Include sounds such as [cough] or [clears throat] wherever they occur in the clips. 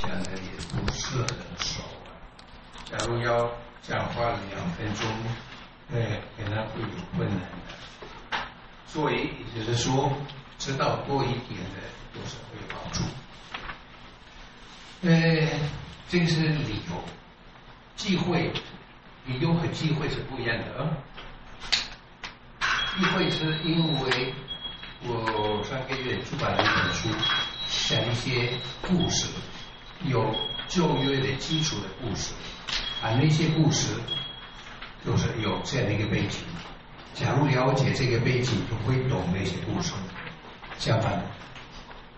讲的也不是很熟啊。假如要讲话两分钟，呃，可能会有困难的。所以也就是说，知道多一点的都是会有帮助。呃，这个是理由，忌讳，理由和忌讳是不一样的啊。忌讳是因为我上个月出版了一本书，讲一些故事，有旧约的基础的故事，啊，那些故事就是有这样的一个背景。假如了解这个背景，就会懂那些故事。相反，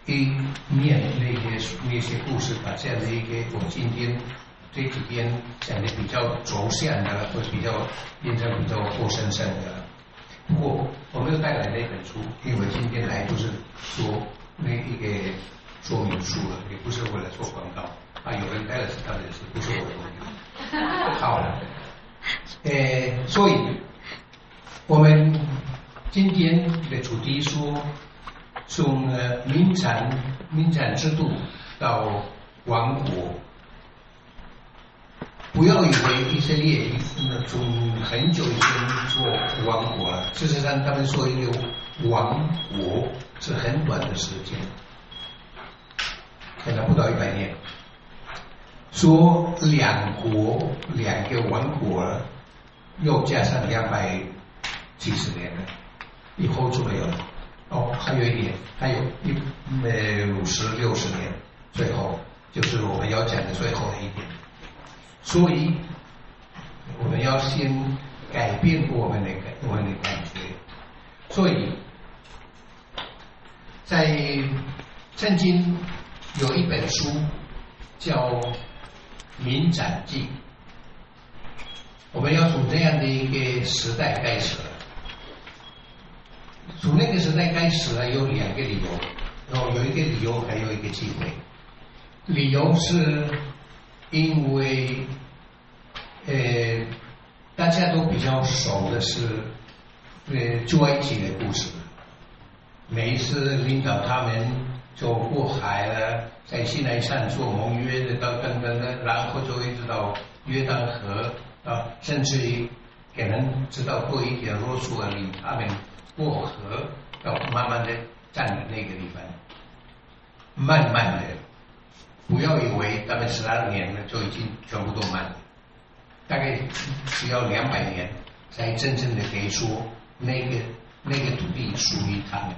一念那些那些故事，把这样的一个我今天这几天讲的比较轴线的，或者比较变成比较活生生的。不过我没有带来那本书，因为我今天来就是说那一个说明书了，也不是为了做广告。啊，有人带了其他的是，不是我的。[laughs] 好了，呃，所以我们今天的主题说，从呃民产民产制度到王国。不要以为以色列从很久以前做王国了，事实上他们说一个王国是很短的时间，可能不到一百年。说两国两个王国，又加上两百几十年了，以后就没有了。哦，还有一点，还有一呃五十六十年，最后就是我们要讲的最后的一点。所以，我们要先改变我们的感我们的感觉。所以，在圣经有一本书叫《民展记》，我们要从这样的一个时代开始了。从那个时代开始呢，有两个理由，然后有一个理由，还有一个机会。理由是。因为，呃，大家都比较熟的是，呃，朱埃及的故事。每一次领导他们走过海了，在西奈山做盟约的，到等等等，然后就一直到约旦河啊，甚至于可能知道过一点，罗素尔领他们过河，要慢慢的站在那个地方，慢慢的。不要以为他们十二年呢就已经全部都满了，大概需要两百年才真正的可以说那个那个土地属于他们，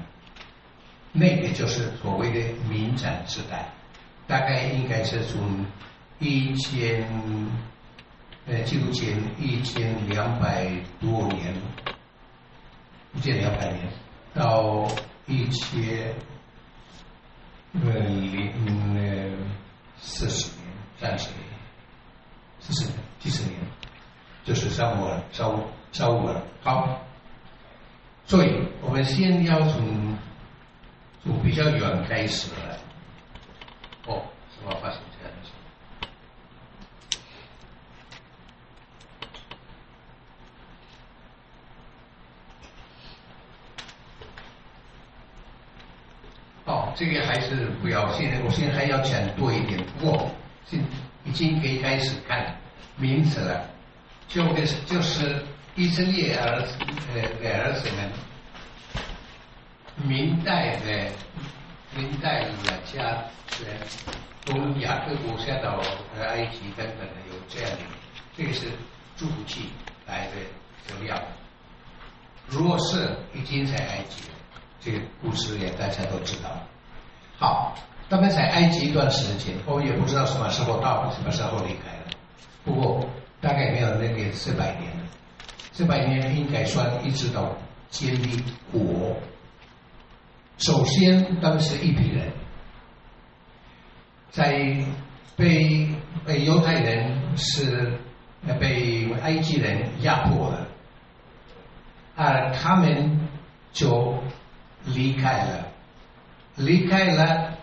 那个就是所谓的民展时代，大概应该是从一千呃纪录前一千两百多年，一千两百年到一千。呃，零呃四十年、三十年、四十年、几十年，就是上午了，上午上午了。好，所以我们先要从比较远开始了。哦，什么发生这样的事？哦，这个还是不要。现在我现在还要讲多一点。不过，现已经可以开始看名词了。就是就是以色列儿子呃的儿子们，明代的明代的家人，从雅各国下到埃及等等的有这样的，这个是祝福器来的资料。如果是已经在埃及。这个故事也大家都知道。好，他们在埃及一段时间，我也不知道什么时候到，什么时候离开了。不过大概没有那个四百年，四百年应该算一直到建立国。首先，当时一批人在被被犹太人是被埃及人压迫了，啊，他们就。离开了，离开了，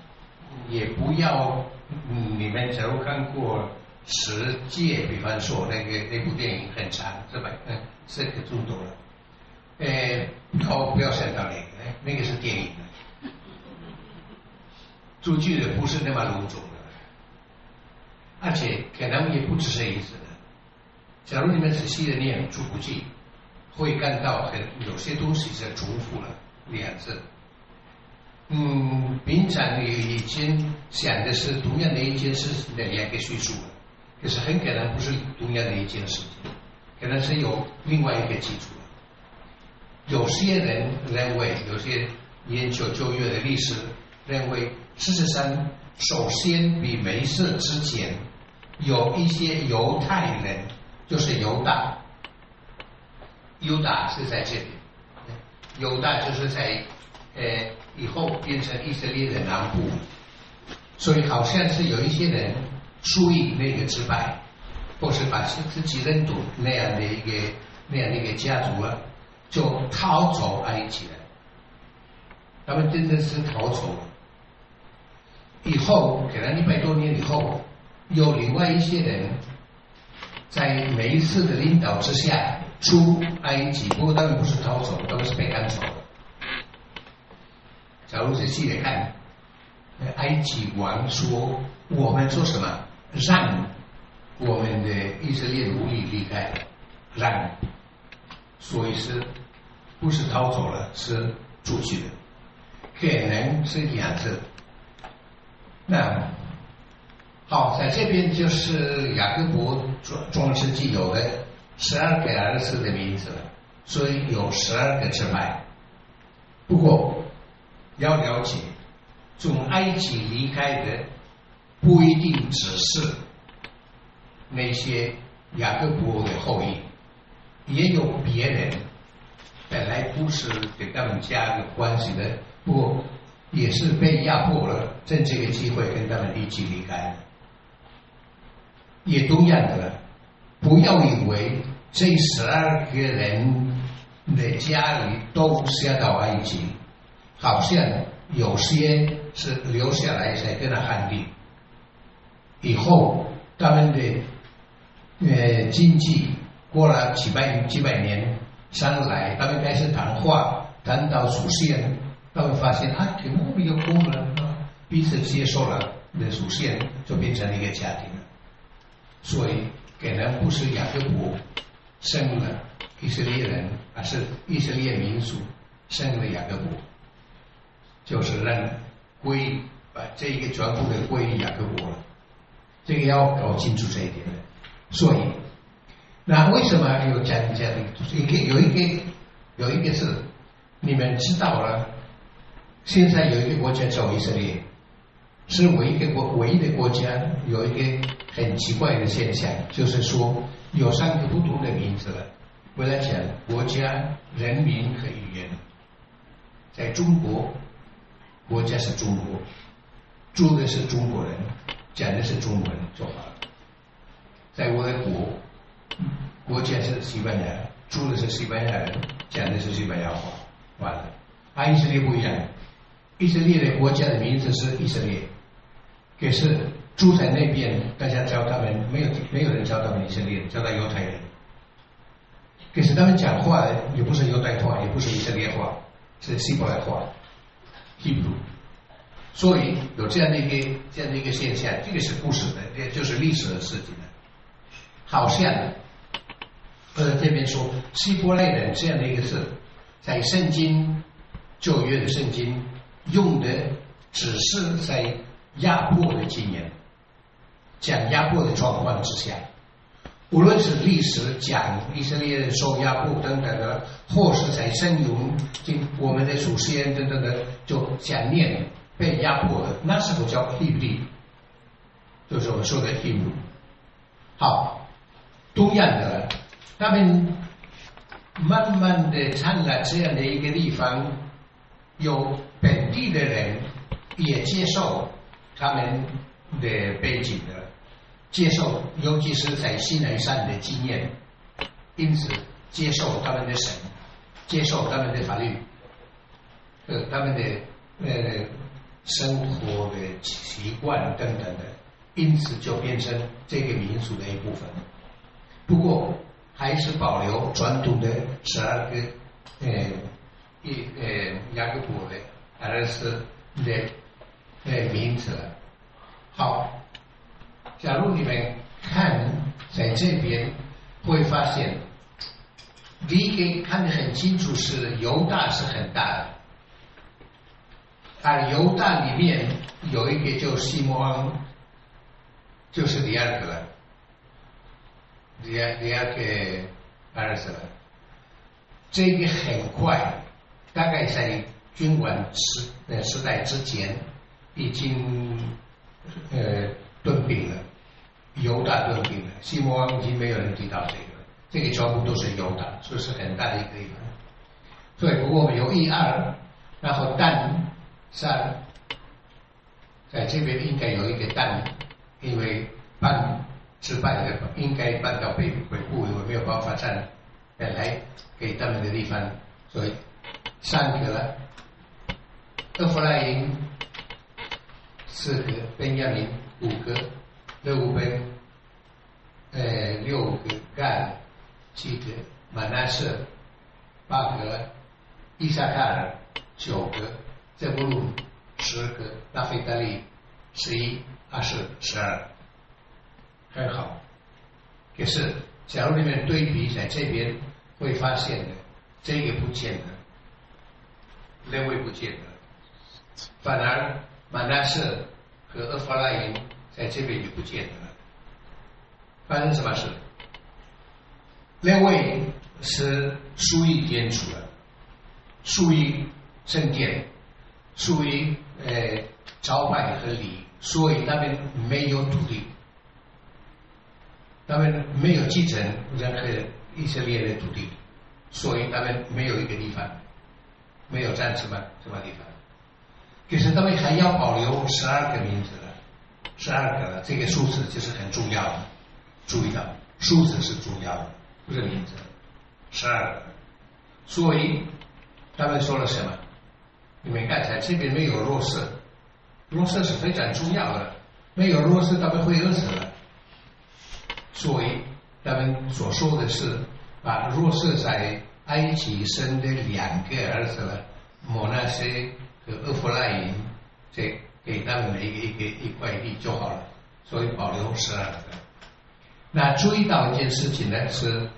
也不要。你们假如看过《十戒》，比方说那个那部电影很长，是吧？嗯，四个钟头了。呃，哦，不要想到那个，那个是电影。出去的不是那么隆重的，而且可能也不只是一次的。假如你们仔细的念《出谷记》，会看到很有些东西是重复了两次。嗯，平常你已经想的是同样的一件事情的两个叙述，可是很可能不是同样的一件事情，可能是有另外一个基础。有些人认为，有些研究旧约的历史认为，事实上，首先比梅瑟之前有一些犹太人，就是犹大，犹大是在这里，犹大就是在呃以后变成以色列的南部，所以好像是有一些人属于那个支派，或是把自己认同那样的一个那样的一个家族了。就逃走埃及了，他们真的是逃走了。后可能一百多年以后，有另外一些人，在每一次的领导之下出埃及，不过他们不是逃走，他们是被赶走。假如仔细的看，埃及王说：“我们做什么？让我们的以色列奴隶离开，让，所以是。”不是逃走了，是出去的，可能是两次。那好，在这边就是雅各伯中中世纪有的十二个儿子的名字，所以有十二个支派。不过要了解，从埃及离开的不一定只是那些雅各伯的后裔，也有别人。本来不是跟他们家有关系的，不过也是被压迫了，趁这个机会跟他们一起离开。也同样的，不要以为这十二个人的家里都下到埃及，好像有些是留下来在跟他汉地，以后他们的呃经济过了几百几百年。上来，他们开始谈话，谈到祖先，他们发现啊，挺莫名有功能啊，彼此接受了的祖先，就变成了一个家庭了。所以，给人不是雅各伯生了以色列人，而是以色列民族生了雅各伯，就是让归把这个全部的归于雅各伯了。这个要搞清楚这一点，所以。那为什么有讲讲一个有一个有一个是你们知道了？现在有一个国家叫以色列，是唯一个国唯一的国家，有一个很奇怪的现象，就是说有三个不同的名字。我来讲国家、人民和语言。在中国，国家是中国，住的是中国人，讲的是中文就好了。在我的国。国家是西班牙，住的是西班牙人，讲的是西班牙话，完了。啊，以色列不一样，以色列的国家的名字是以色列，可是住在那边，大家叫他们没有没有人叫他们以色列，叫他犹太人。可是他们讲话也不是犹太话，也不是以色列话，是希伯来话，Him。所以有这样的一个这样的一个现象，这个是故事的，也就是历史的事情的，好像。呃，这边说希伯来人这样的一个字，在圣经旧约的圣经用的只是在压迫的经验，讲压迫的状况之下，无论是历史讲以色列人受压迫等等的，或是在圣咏经我们的祖先等等的，就讲念被压迫的，那时候叫黑利就是我们说的 Hebrew。好，同样的。他们慢慢的灿烂这样的一个地方，有本地的人也接受他们的背景的，接受，尤其是在西南上的经验，因此接受他们的神，接受他们的法律，呃，他们的呃生活的习惯等等的，因此就变成这个民族的一部分。不过。还是保留传统的十二个呃一呃雅各伯的儿子的呃名字。好，假如你们看在这边，会发现，第一个看得很清楚是犹大是很大的，而犹大里面有一个叫西摩昂，就是第二个了，第二第二个儿子了，这个很快，大概在君王时呃时代之前，已经呃顿病了。犹大顿病了，西摩王已经没有人提到这个，这个全部都是犹大，所以是很大的一个地方。所以不过我们有一二，然后但三，在这边应该有一个但，因为半失败的应该搬到北北部，因为没有办法站本来给他们的地方，所以三个了。厄弗莱因四个，贝亚明五个。六分，呃，六个干，七个马纳瑟，八个伊萨卡尔，九个这布鲁，十个拉菲达利，十一、二十、十二，很好。可是，假如你们对比在这边，会发现的，这个不见了，那位不见了，反而马纳瑟和厄弗拉营。在这边就不见了，发生什么事？那位是属于天主的，属于圣殿，属于呃朝拜和礼，所以那边没有土地，他们没有继承任何以色列的土地，所以他们没有一个地方，没有占什么什么地方，可是他们还要保留十二个名字。十二个了，这个数字就是很重要的，注意到数字是重要的，不是名字。十二个，所以他们说了什么？你们刚才这边没有弱势，弱势是非常重要的，没有弱势他们会饿死的。所以他们所说的是把弱势在埃及生的两个儿子了，摩纳西和厄弗拉因这。给他们一个一个一块地就好了，所以保留十二个。那注意到一件事情呢，是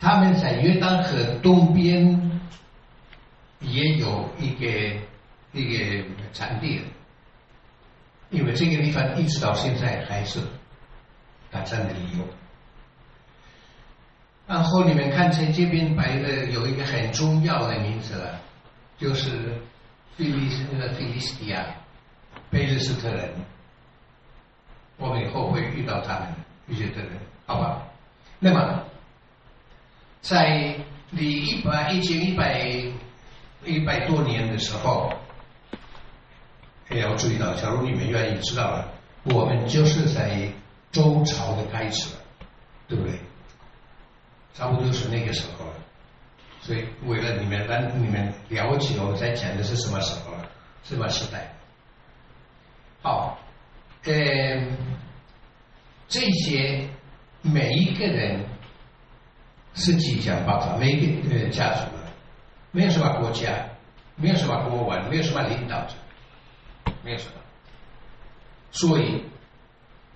他们在约旦河东边也有一个一个产地，因为这个地方一直到现在还是打仗的理由。然后你们看见这边摆的有一个很重要的名字了，就是菲利斯那个菲利斯蒂亚。贝利斯特人，我们以后会遇到他们遇见的人，好吧？那么，在离一百一千一百一百多年的时候，也要注意到，假如你们愿意知道了，我们就是在周朝的开始了，对不对？差不多是那个时候了。所以，为了你们让你们了解我在讲的。是什么时候了，什么时代。好，呃，这些每一个人是即将爆发，每一个呃家族的，没有什么国家，没有什么国王，没有什么领导者，没有什么，所以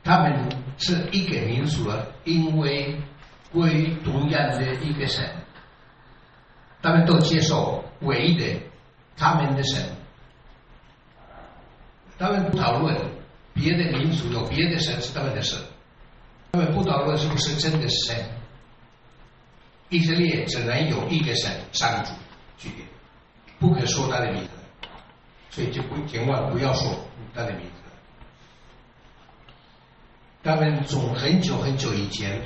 他们是一个民族了，因为归同样的一个神，他们都接受唯一的他们的神。他们不讨论别的民族有别的神是他们的事，他们不讨论是不是真的神。以色列只能有一个神上主，据点，不可说他的名字，所以就不千万不要说他的名字。他们从很久很久以前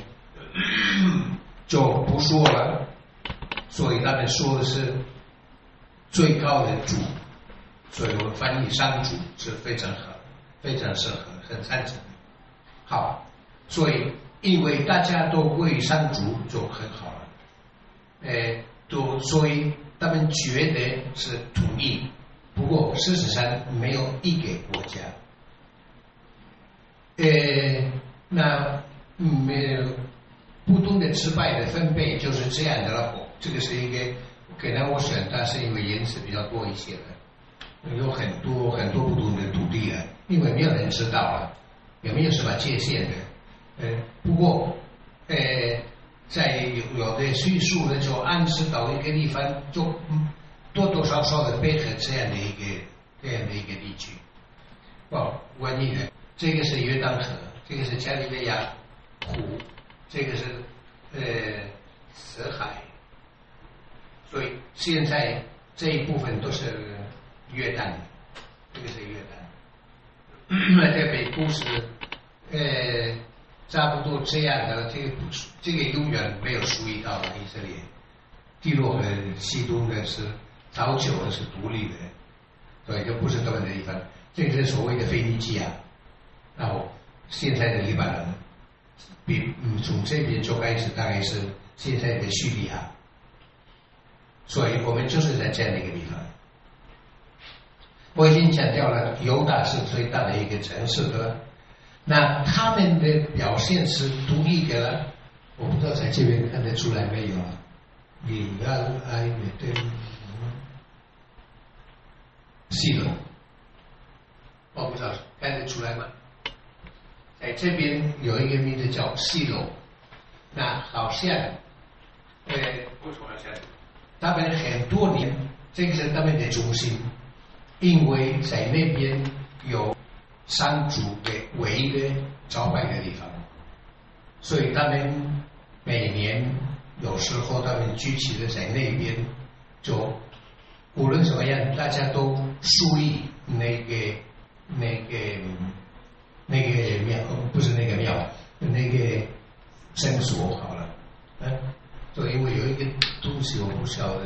就不说了，所以他们说的是最高的主。所以我翻译三主是非常好，非常适合，很赞成。好，所以因为大家都归三主就很好了，呃，都所以他们觉得是同意，不过事实上没有一个国家。呃，那没有不同的失败的分配就是这样的了。这个是一个，可能我选它是因为颜色比较多一些的。有很多很多不同的土地啊，因为没有人知道啊，也没有什么界限的。呃，不过，呃，在有有的叙述呢，就暗示到一个地方，就多多少少的配合这样的一个这样的一个地区。哦，瘟疫的，这个是约旦河，这个是加利利亚湖，这个是呃死海，所以现在这一部分都是约旦，这个是约旦。那 [clears throat] 在北部是呃。差不多这样的，这个，这个永远没有属于到以色列。地洛和西东的是早久的是独立的，所以就不是他们的地方。这个是所谓的腓尼基亚，然后现在的黎巴嫩，比嗯从这边就开始大概是现在的叙利亚。所以我们就是在这样的一个地方。我已经强调了，犹大是最大的一个城市的。那他们的表现是独立的，我不知道在这边看得出来没有？你要爱的对，系统，我不知道看得出来吗？在这边有一个名字叫西罗，那好像，呃，为什么好像？他们很多年，这个是他们的中心，因为在那边有。山主的唯一的招拜的地方，所以他们每年有时候他们聚集的在那边，就无论怎么样，大家都注意那个那个那个庙，不是那个庙，那个圣所好了，嗯，就因为有一个东西我不晓得，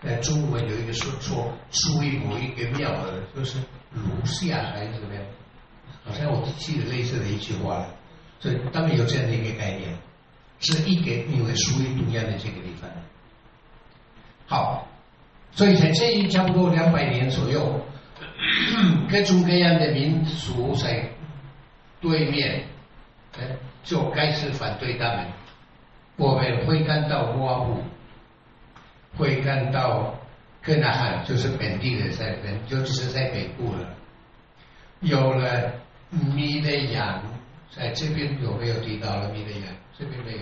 在中文有一个说说注意某一个庙的，就是如下还是怎么样？好像我记得类似的一句话了，所以他们有这样的一个概念，是一个因为属于东亚的这个地方。好，所以在这一差不多两百年左右，各种各样的民族在对面，就开始反对他们。我们会看到摩阿布，会看到克纳罕，就是本地的在本，就是在北部了，有了。米的羊在这边有没有提到了米的羊？这边没有，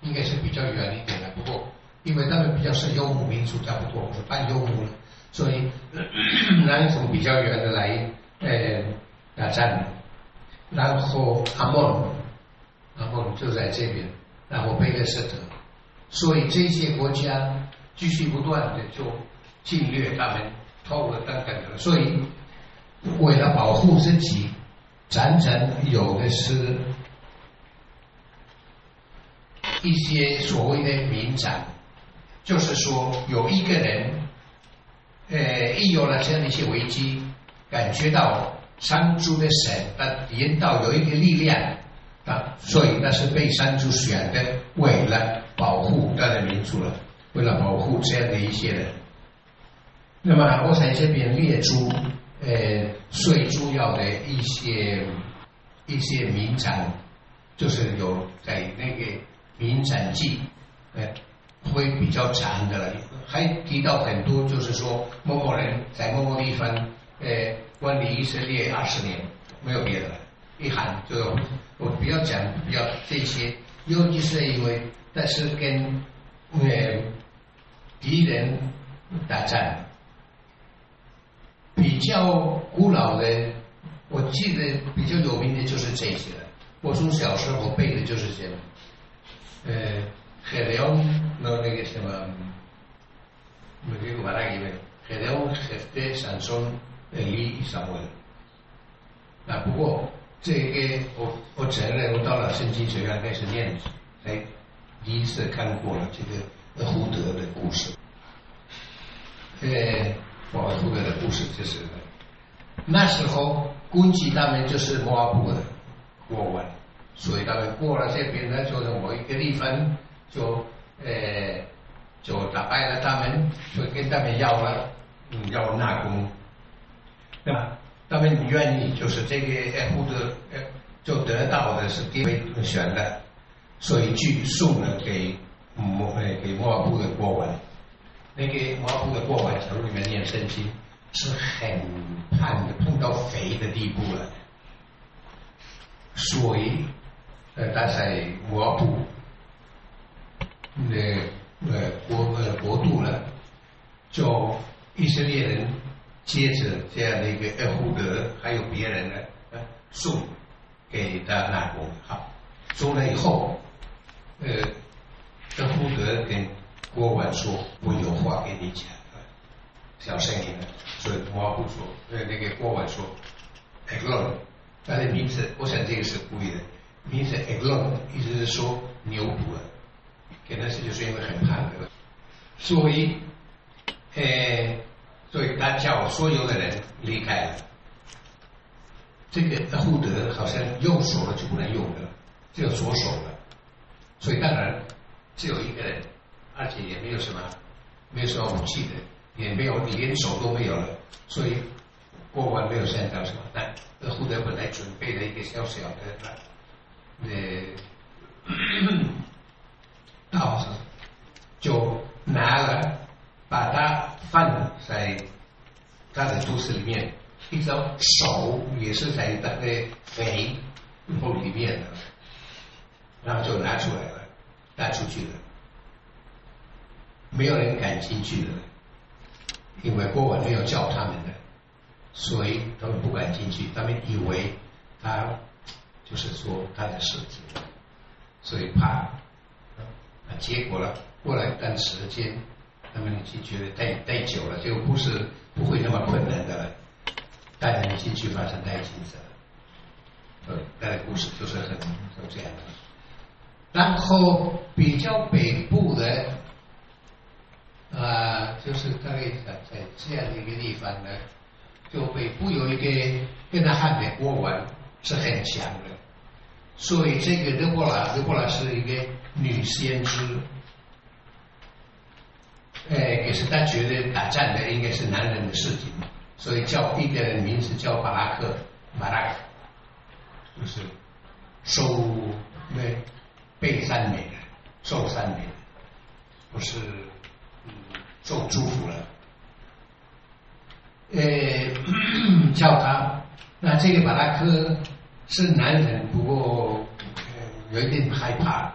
应该是比较远一点的。不过，因为他们比较是游牧民族，差不多是半游牧了，所以 [coughs] 南从比较远的来呃打仗。然后阿蒙，阿蒙就在这边，然后贝勒斯特，所以这些国家继续不断的就侵略他们，偷了等等的。所以为了保护自己。常常有的是一些所谓的民宅，就是说有一个人，呃，一有了这样的一些危机，感觉到山猪的神呃，引导有一个力量啊，所以那是被山猪选的，为了保护他的民族了，为了保护这样的一些人。那么我在这边列出。呃，最主要的一些一些名产，就是有在那个名产记，呃，会比较长的了。还提到很多，就是说某某人在某某地方，呃，管理以色列二十年，没有别的了。一喊就我不要讲，不要这些，尤其是因为但是跟呃敌人打仗。比较古老的，我记得比较有名的就是这些了。我从小时候背的就是这个，呃，海辽那那个什么，没给我把那个海辽海的山松呃离上位。啊，不过这个我我承认，我到了圣经学院开始念，哎第一次看过了这个胡德的故事，呃。摩阿布的故事就是，那时候估计他们就是摩布的国王，所以他们过了这边呢，就是某一个地方，就呃就打败了他们，就跟他们要了，嗯，要纳贡，对吧？他们愿意就是这个呃胡德呃就得到的是第一位选的，所以去送了给摩呃给摩阿布的国王。那个毛布的过完城里面念圣经是很胖的，胖到肥的地步了。所以呃，但在摩布的呃国呃国度了，就以色列人接着这样的一个厄胡德，还有别人呢，送给的那国好，送了以后，呃，厄胡德跟郭文说：“我有话跟你讲。”小声音的，所以摩布说，呃，那个郭文说，Eglon，他的名字，我想这个是故意的，名字 Eglon，意思是说牛犊啊，可能是就是因为很胖的，所以，呃，所以他叫所有的人离开了。这个护德好像右手了就不能用了，只有左手了，所以当然只有一个人，而且也没有什么，没有什么武器的。也没有，连手都没有了，所以国王没有想到什么。但胡德本来准备了一个小小的呃 [coughs] 刀子，就拿了，把它放在他的肚子里面，一只手也是在他的肺部里面的，然后就拿出来了，带出去了，没有人敢进去的。因为国王没有叫他们的，所以他们不敢进去。他们以为他就是说他的事情，所以怕。结果了，过了一段时间，那么你进去待待久了，这个故事不会那么困难的了。带他们进去发生太紧张呃，他的故事就是很就这样的。然后比较北部的。呃，就是大概在在这样的一个地方呢，就北部有一个跟他汉的国王是很强的，所以这个德波拉，德波拉是一个女先知，哎，也是他觉得打仗的应该是男人的事情，所以叫一个名字叫巴拉克，巴拉克，就是受那被赞美的，受赞美的，不是。嗯受祝福了，呃，叫他。那这个巴拉克是男人，不过有一点害怕，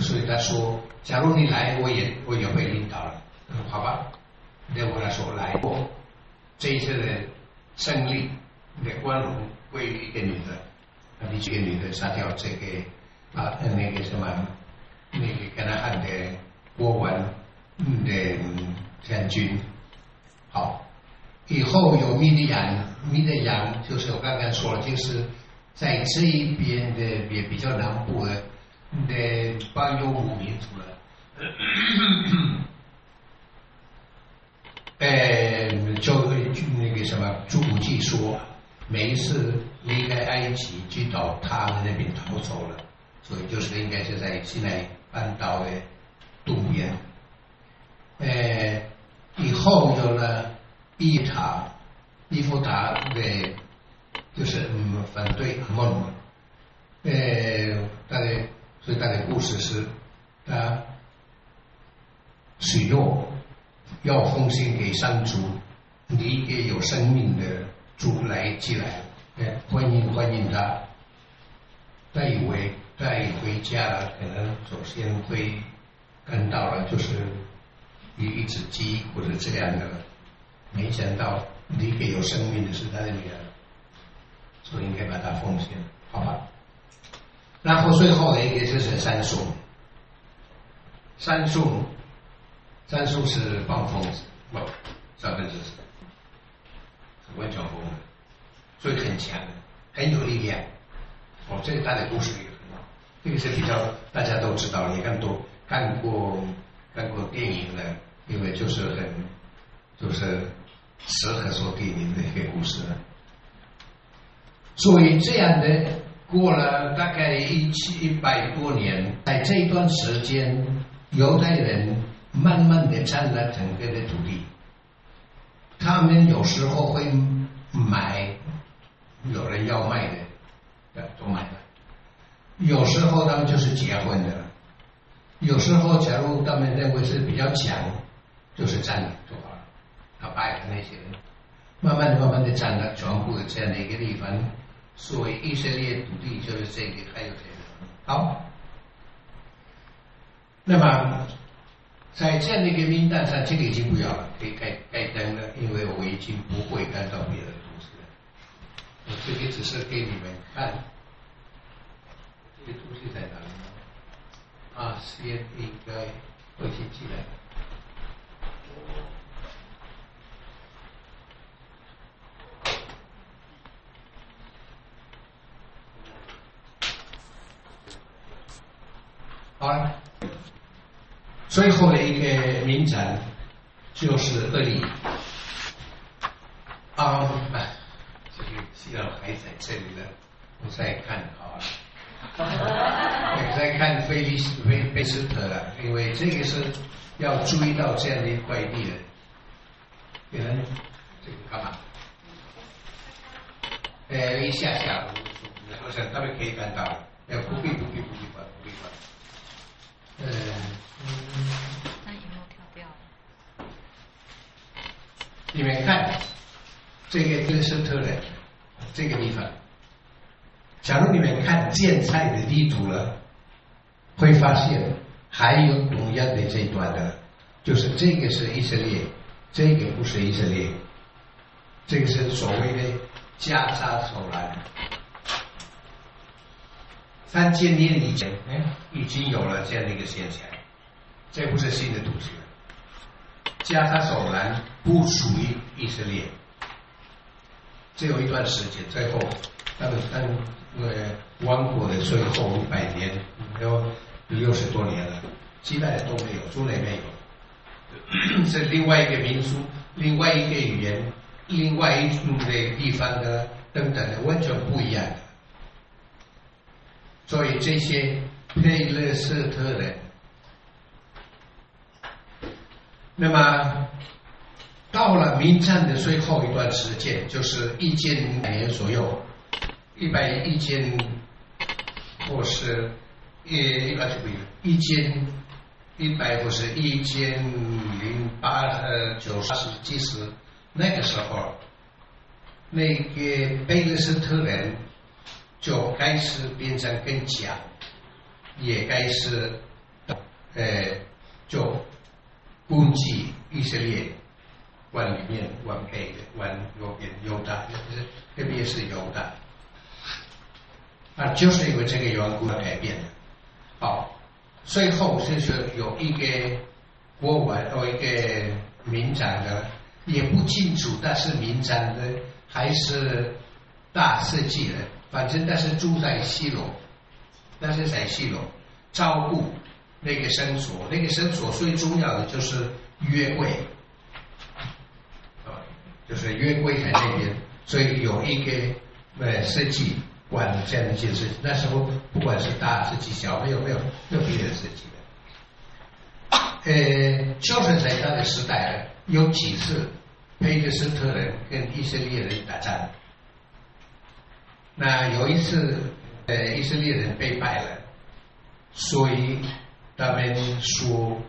所以他说：“假如你来，我也我也会领导了。”好吧，那我来说来过这一次的胜利的光荣归于一个女的，那你这个女的杀掉这个啊那个什么那个跟他喊的国王的。将军，好，以后有米的羊，米的羊就是我刚刚说了，就是在这一边的也比较南部的的巴尤姆民族了。呃，就那个什么朱古记说，每一次离开埃及，就到他们那边逃走了，所以就是应该是在西奈半岛的东边。哎，以后有了伊塔、伊夫塔的，就是嗯反对梦，呃，他的所以他的故事是，他许诺要奉献给山主，你给有生命的主来进来，哎，欢迎欢迎他，他以为带回家，可能首先会看到了就是。一一只鸡或者这样的，没想到你给有生命的是他的女儿，所以应该把它奉献，好吧？然后最后的一个就是三叔，三叔，三叔是暴风，不，三分之是完全疯的，所以很强，很有力量。哦，这个他的故事也很好，这个是比较大家都知道，也看多看过。看过电影的，因为就是很，就是适合说电影的一个故事。所以这样的过了大概一七一百多年，在这一段时间，犹太人慢慢的占了整个的土地。他们有时候会买，有人要卖的，都买了。有时候他们就是结婚的。有时候，假如他们认为是比较强，就是占领就好了。他拜的那些人，慢慢的、慢慢的占了全部的这样的一个地方。所以以色列土地就是这个，还有这个。好，那么在这样的一个名单上，这个已经不要了，可以盖盖灯了，因为我已经不会看到别的东西了。我这个只是给你们看，这个东西在哪里呢？啊，先应该会写进来。好了，最后的一个名展就是厄里。啊，这个需要还在这里的，我再看好了。[laughs] 再看菲利斯菲菲斯特了，因为这个是要注意到这样的一块地的。给人这个干嘛？呃，一下下，我想他们可以看到，要不必不必不必管不必管。呃，那荧幕跳掉了。你们看这个菲斯特的这个地方，假如你们看建菜的地图了，会发现还有同样的这一段的，就是这个是以色列，这个不是以色列，这个是所谓的加沙走廊。三千年以前，哎，已经有了这样的一个现象，这不是新的东西。加沙走廊不属于以色列，只有一段时间，最后他们他们呃亡国的最后一百年，有六十多年了，其他的都没有，从来没有。[coughs] 是另外一个民族，另外一个语言，另外一种的地方的等等的，完全不一样。所以这些佩勒斯特人，那么到了明战的最后一段时间，就是一千百年左右，一百一千或是一一百不一千一百或是一千零八呃九十几十那个时候，那个贝勒斯特人。就开始变成更强，也开始，呃，就攻击以色列往里面往北的往右边犹大，特别是犹大，啊，就是因为这个缘故而改变的。好，最后就是有一个国王或一个民长的，也不清楚，但是民长的还是大设计的。反正但是住在西楼，那是在西楼照顾那个生所，那个生所最重要的就是约会，啊，就是约柜在那边，所以有一个呃设计管这样一件事情。那时候不管是大设计小，没有没有没有别的设计的。呃，就是在他的时代，有几次佩克斯特人跟以色列人打仗。那有一次，呃，以色列人被败了，所以他们说，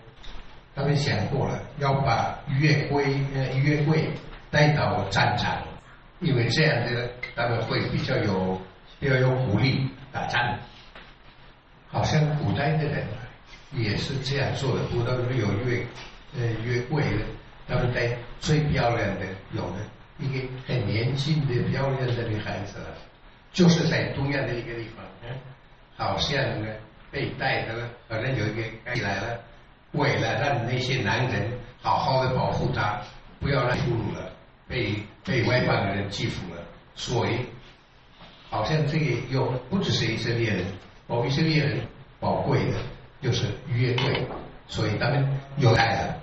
他们想过了，要把约柜呃约柜带到战场，因为这样的他们会比较有比较有武力打仗。好像古代的人也是这样做的，古代不是有越呃越贵的，他们带最漂亮的有的一个很年轻的漂亮的女孩子。就是在东亚的一个地方，嗯，好像呢被带的，反正有一个带来了，为了让那些男人好好的保护她，不要让俘虏了，被被外邦的人欺负了，所以好像这个有不只是以色列人，某以色列人宝贵的，就是约柜，所以他们有带了，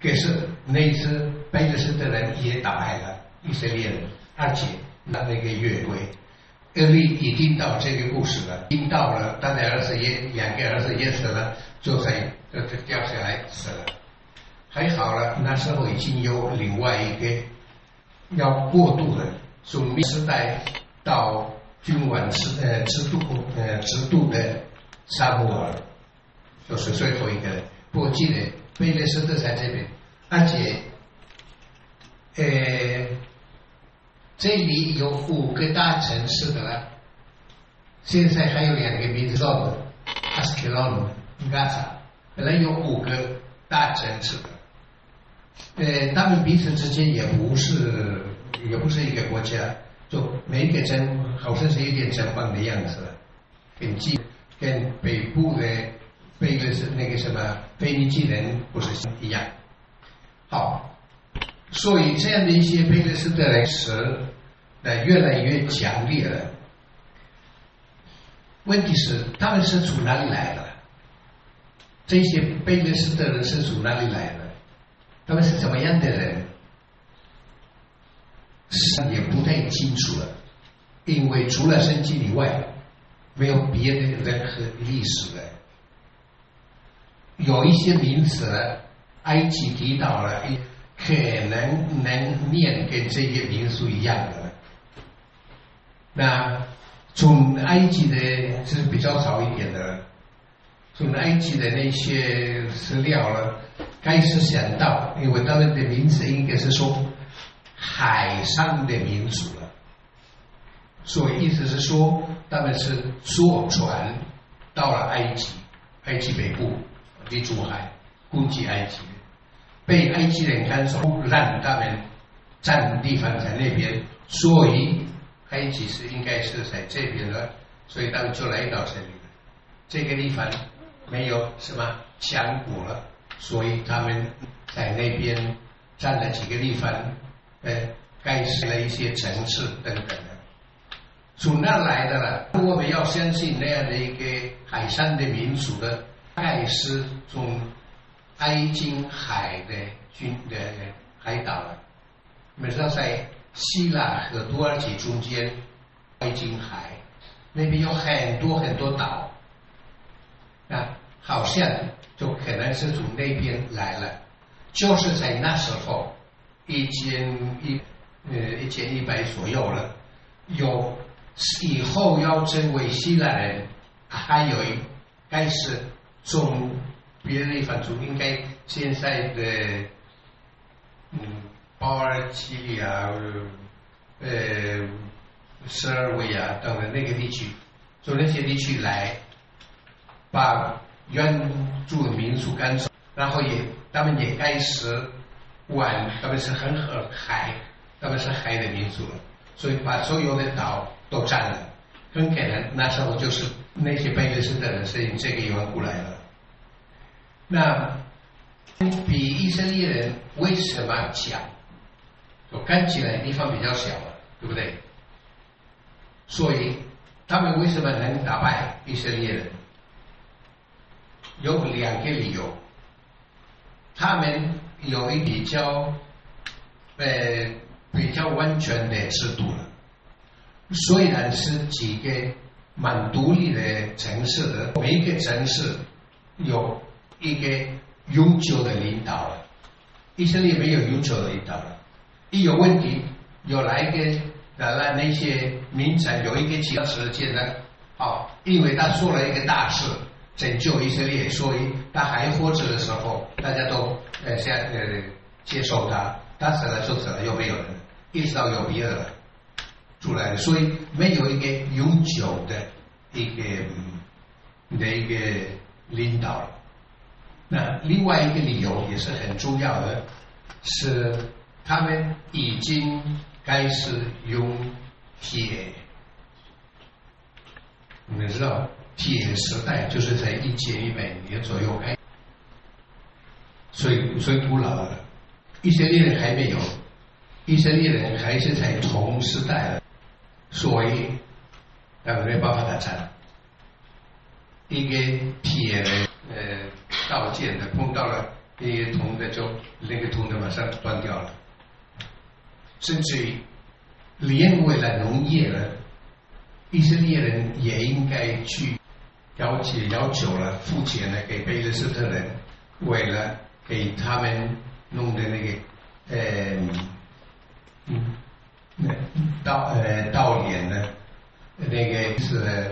可是那一次贝勒斯的人也打败了以色列人，而且拿那个约柜。厄利已经到这个故事了，听到了，他的儿子也两个儿子也死了，就在这这掉下来死了。还好了，那时候已经有另外一个要过渡的，从明时代到君王制呃制度呃制度的沙漠尔，就是最后一个。我记得贝勒斯特在这边，而且呃这里有五个大城市的，现在还有两个名字叫做阿斯克隆、加萨，本来有五个大城市的，呃，他们彼此之间也不是也不是一个国家，就每一个城好像是有点城邦的样子，跟基跟北部的贝勒是那个什么腓尼基人不是一样，好。所以这样的一些贝勒斯的人史，呃，越来越强烈了。问题是他们是从哪里来的？这些贝勒斯的人是从哪里来的？他们是怎么样的人？也不太清楚了，因为除了圣经以外，没有别的任何历史了。有一些名词，埃及提到了。可能能念跟这些民俗一样的，那从埃及的是比较早一点的，从埃及的那些资料了，开始想到，因为他们的名字应该是说海上的民族了，所以意思是说他们是坐船到了埃及，埃及北部地中海攻击埃及。被埃及人看守，让他们占地方在那边，所以埃及是应该是在这边的，所以他们就来到这里了。这个地方没有什么强国了，所以他们在那边占了几个地方，呃，盖设了一些城市等等的。从那来的了，我们要相信那样的一个海上的民族的盖是从。埃金海的军的海岛了，我们知道在希腊和土耳其中间，埃金海那边有很多很多岛，啊，好像就可能是从那边来了，就是在那时候，一千一呃一千一百左右了，有以后要成为希腊人，还有一开始从。别的地方就应该现在的嗯，巴尔基里啊，呃，十二维啊等等那个地区，从那些地区来，把原住民族赶走，然后也他们也开始玩，他们是很和海，他们是海的民族，所以把所有的岛都占了，很可能那时候就是那些贝勒斯的人是这个缘故来了。那比以色列人为什么强？我看起来地方比较小，对不对？所以他们为什么能打败以色列人？有两个理由。他们有一比较呃比较完全的制度了，虽然是几个蛮独立的城市的，每一个城市有。一个永久的领导了，以色列没有永久的领导了。一有问题，有来一个来那些名臣有一个其他时间呢？好，因为他做了。一个大事，拯救以色列，所以他还活着的时候，大家都呃先呃接受他。他死了就死了，又没有人，一直到有别的出来的，所以没有一个永久的一个的一个领导。那另外一个理由也是很重要的，是他们已经开始用铁。你们知道，铁时代就是在一千一百年左右开，最最古老的。以色列人还没有，以色列人还是在同时代的，所以他们没办法打仗。一个铁的呃。道剑的碰到了那些铜的，就那个铜的马上断掉了。甚至于连为了农业呢，以色列人也应该去要求要求了付钱呢给贝勒斯特人，为了给他们弄的那个呃嗯那稻呃稻田呢，那个是呃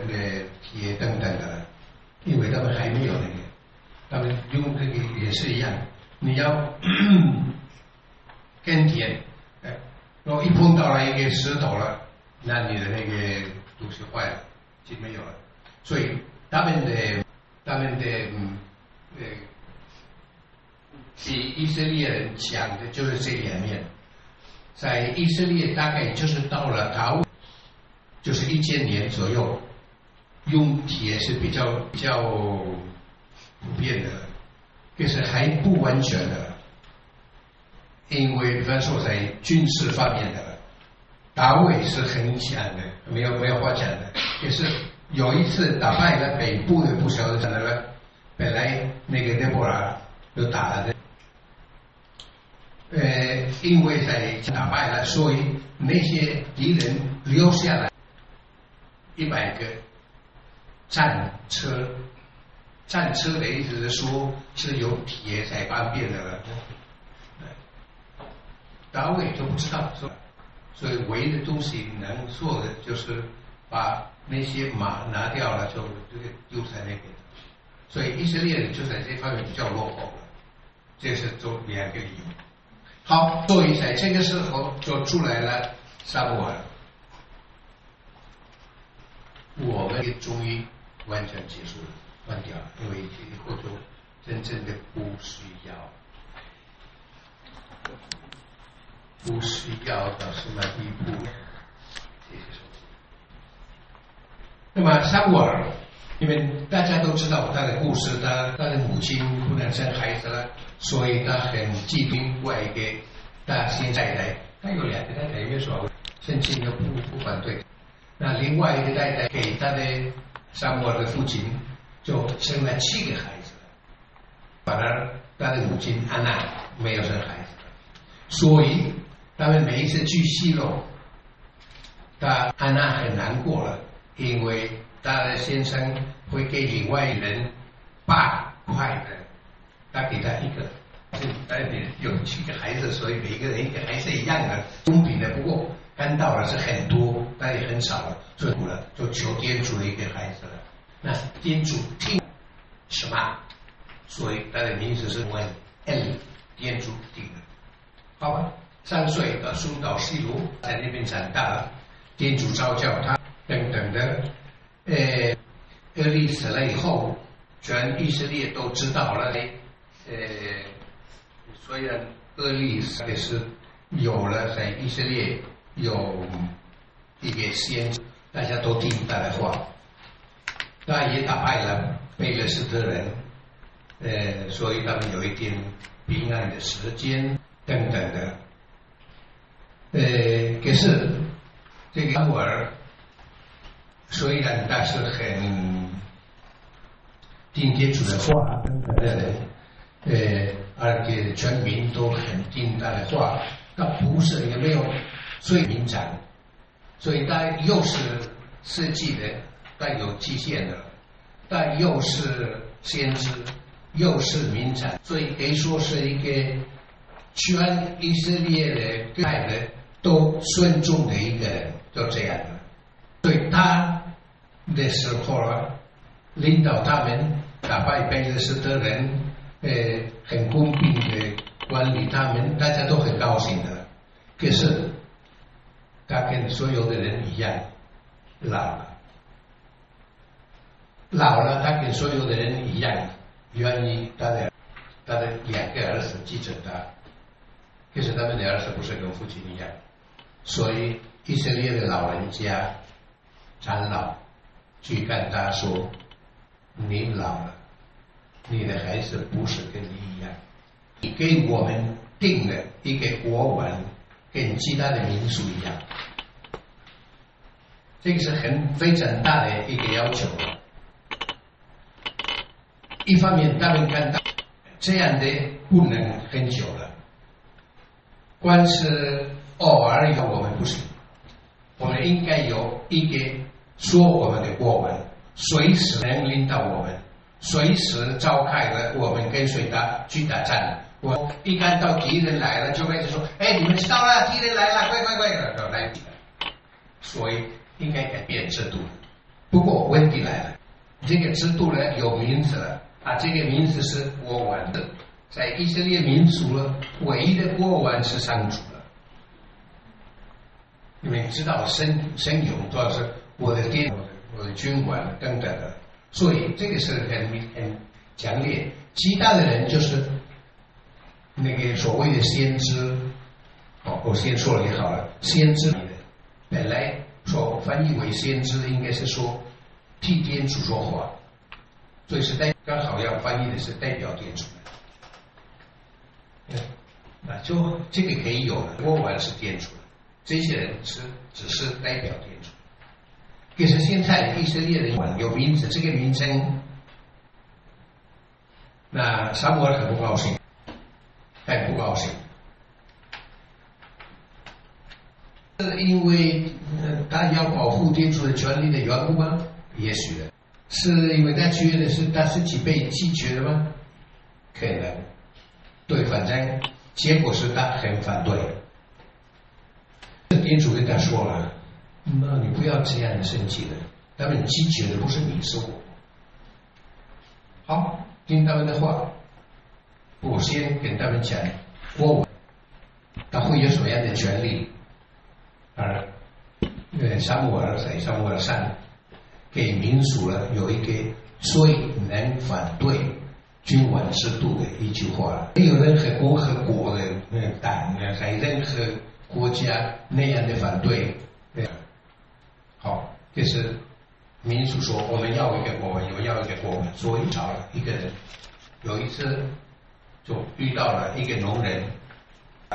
铁等等的，因为他们还没有那个。他们用这个也是一样，你要耕田，呃，然后一碰到了一个石头了，那你的那个东西坏了，就没有了。所以他们的他们的嗯呃，比以色列人讲的就是这两面，在以色列大概就是到了大卫，就是一千年左右，用铁是比较比较普遍的，就是还不完全的。因为，比方说在军事方面的，大卫是很强的，没有没有话讲的。也是有一次打败了北部的不晓得那个，本来那个德波尔又打了的，呃，因为在打败了，所以那些敌人留下来一百个战车，战车的意思是说是有铁才方便的了。大卫就不知道，是吧？所以唯一的东西能做的就是把那些马拿掉了，就这个丢在那边。所以以色列人就在这方面比较落后了，这是做两个理由。好，所以在这个时候就出来了撒母耳，我们也终于完全结束了，关掉了，因为以后就真正的不需要。不需要到什么地步？谢谢那么撒母耳，因为大家都知道他的故事，他他的母亲不能生孩子了，所以他很寄兵外给他现在的，他有两个太太，没说圣经又不不反对。那另外一个太太给他的撒母耳的父亲就生了七个孩子，反而他的母亲安娜没有生孩子，所以。他们每一次去西罗，他安娜很难过了，因为他的先生会给另外人八块的，他给他一个，这代表有七个孩子，所以每个人一个还是一样的公平的。不过看到了是很多，但也很少了，最后了就求天主的一个孩子了。那天主听什么？所以他的名字是问恩，天主定的，好吧？三岁的苏导西卢在那边长大了，天主召教他等等的。呃，厄利死了以后，全以色列都知道了。呃，所以厄利也是有了在以色列有一个先，大家都听他的话，他也打败了贝勒斯特人。呃，所以他们有一点平安的时间等等的。呃，可是这个撒母耳虽然他是很听天主的话，呃，而且全民都很听他的话，他不是也没有最民长，所以他又是设计的，带有极限的，但又是先知，又是民长，所以可以说是一个全以色列的爱的。都尊重的一个人，就这样的。对他的时候啊，领导他们打败贝勒斯特人，呃，很公平的管理他们，大家都很高兴的。可是他跟所有的人一样，老了，老了，他跟所有的人一样，愿意他的他的两个儿子继承他。可是他们的儿子不是跟父亲一样。所以以色列的老人家长老去跟他说：“你老了，你的孩子不是跟你一样，你给我们定了一个国王，跟其他的民族一样。”这个是很非常大的一个要求。一方面，他们看到这样的不能很久了，光是。偶尔有我们不行，我们应该有一个说我们的过问，随时能领导我们，随时召开了我们跟随他去打仗。我一看到敌人来了，就开始说：“哎，你们知道了，敌人来了，快快快的来！”所以应该改变制度。不过问题来了，这个制度呢有名字了啊，这个名字是国王的，在以色列民族呢，唯一的国王是上主。你们知道神神勇主要是我的爹、我的军官等等的，所以这个是很很强烈。其他的人就是那个所谓的先知，哦，我先说了也好了，先知本来说翻译为先知，应该是说替天主说话，所以是代刚好要翻译的是代表天主。那就这个可以有了，国王是天主。这些人是只是代表天主，可是现在以色列人有名字，这个名称，那撒母耳很不高兴，很不高兴，是因为他要保护天主的权利的缘故吗？也许的，是因为他觉得是他自己被拒绝了吗？可能，对，反正结果是他很反对。天主跟他说了：“那你不要这样生气了，他们拒绝的不是你，是我。好，听他们的话，我先跟他们讲，我他会有什么样的权利？而呃，沙姆尔在沙姆尔上给民属了有一个最能反对君王制度的一句话：没有任何共和国的党，还任何。”国家那样的反对，对，好，这是民俗说我们要一个国王，有要一个国王，所以找了一个人。有一次就遇到了一个农人，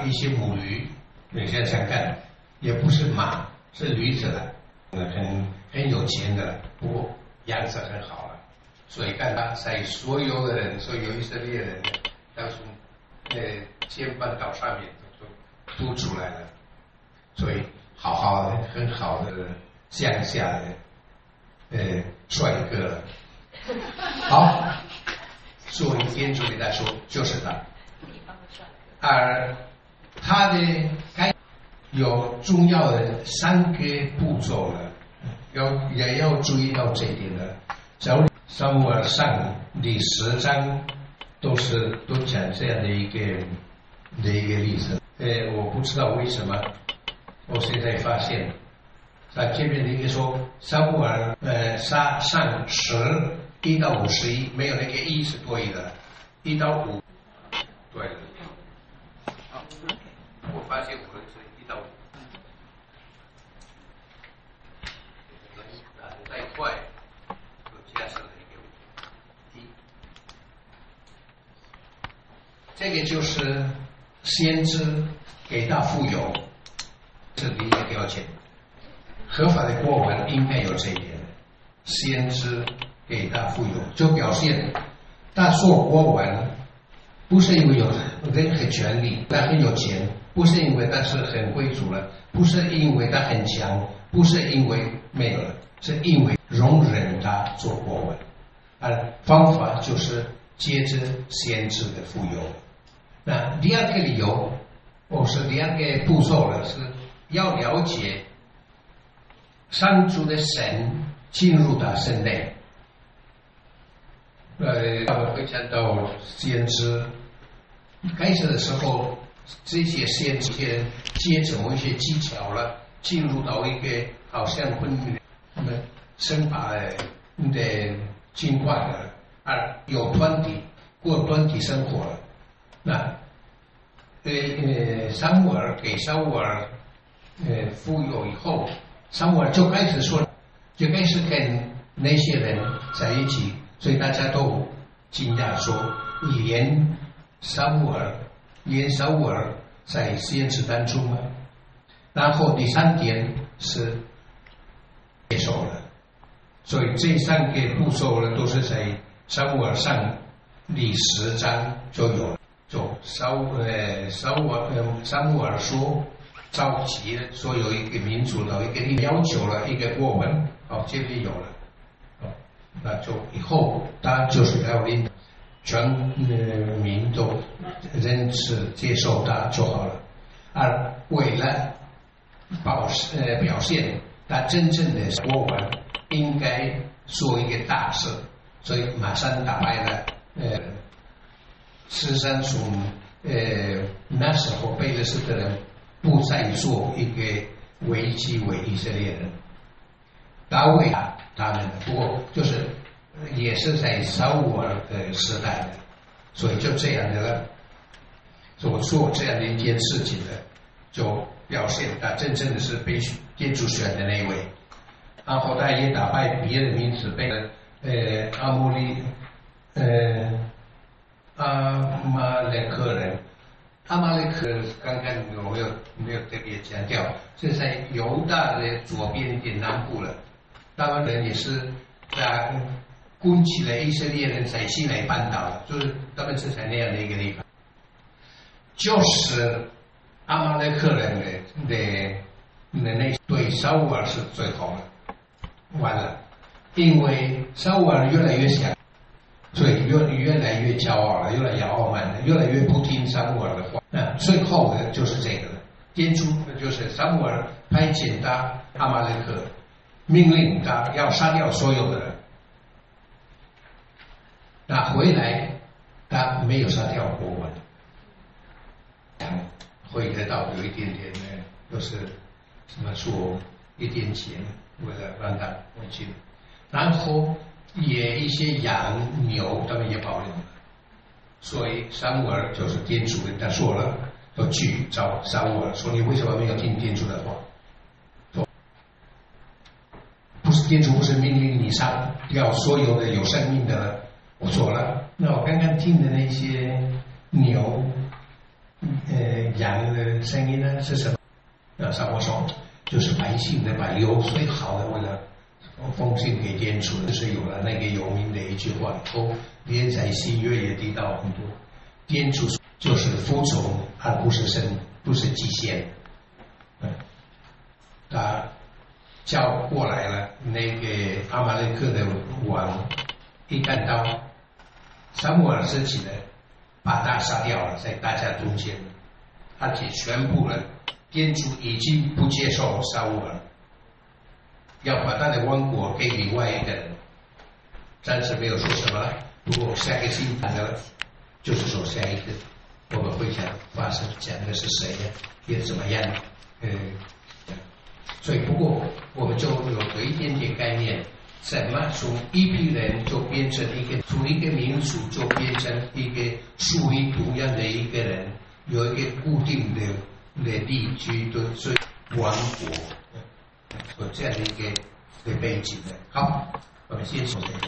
一些母驴，你想想看，也不是马，是驴子了，很很有钱的，不过样子很好了，所以看他在所有的人，所有以色列人，都从呃尖半岛上面。都出来了，所以好好的、很好的乡下的呃帅哥，[laughs] 好，作为天主给他说就是他，而他的该有重要的三个步骤了，要也要注意到这一点的。小沙漠尔上第十章都是都讲这样的一个的一个例子。呃，我不知道为什么，我现在发现，在这边的一说，沙布尔呃沙上十一到五十一，没有那个一是对的，一到五对。我发现我们是一到五，再快，加上了一个一，这个就是。先知给他富有，是第一个条件。合法的国王应该有这一点。先知给他富有，就表现他做国王不是因为有任何权利，他很有钱；不是因为他是很贵族了，不是因为他很强，不是因为没有了，是因为容忍他做国王。而方法就是接着先知的富有。那第二个理由，或是第二个步骤了，是要了解上主的神进入到身内。呃，他们会看到先知开始的时候，这些先知接着某一些技巧了，进入到一个好像婚姻，他们生把的境况了，而有团体过团体生活了。那，呃呃，沙姆尔给沙姆尔呃富有以后，沙姆尔就开始说，就开始跟那些人在一起，所以大家都惊讶说，连沙姆尔，连沙姆尔在实验室当中吗？然后第三点是接受了，所以这三个步骤呢，都是在沙姆尔上第十章就有了。就沙呃沙乌呃沙穆尔说召集了说有一个民族的一个要求了一个过门，好这边有了，哦那就以后他就是要令全民都认识接受他就好了，而为了保呃表现他真正的国王应该做一个大事，所以马上打败了呃。实际上，从呃那时候贝勒斯的人不再做一个危机为以色列人，大卫啊，他们不过就是也是在扫我的时代的，所以就这样的所做这样的一件事情的，就表现他真正的是被天主选的那位。然后他也打败别的名字，被呃阿摩利呃阿玛雷克人。阿玛勒克刚刚有没有没有特别强调？是在犹大的左边一点南部了。他们人也是在攻击了以色列人在西奈半岛，就是他们是在那样的一个地方。就是阿玛勒克人的的的那对沙乌尔是最好的，完了，因为沙乌尔越来越强。所以越越来越骄傲了，越来越傲慢了，越来越不听撒母耳的话。那最后的就是这个了。天主就是撒母耳派遣他阿玛雷克，命令他要杀掉所有的人。那回来他没有杀掉国王，会得到有一点点的，就是什么说一点钱，为了让他回去，然后。也一些羊牛，他们也保留了，所以撒母耳就是天主跟他说了，要去找撒母耳，说你为什么没有听天主的话？说不是天主不是命令你杀掉所有的有生命的呢，我说了，那我刚刚听的那些牛、呃羊的声音呢是什么？那撒母说就是百姓的百油最好的为了。我奉献给天主，就是有了那个有名的一句话，后连在新约也提到很多。天主就是服从，而不是神，不是极限。他叫过来了，那个阿玛雷克的王一看到撒母尔升起来，把他杀掉了，在大家中间，而且宣布了天主已经不接受撒母尔。要把他的王国给另外一个人，暂时没有说什么。不过下个星期的，就是说下一个我们会讲发生讲的是谁呀，也怎么样？呃，所以不过我们就有有一点点概念，怎么从一批人就变成一个，从一个民族就变成一个属于同样的一个人，有一个固定的的地区的所以王国。有这样的一个一个背景的，好，我们先说这个。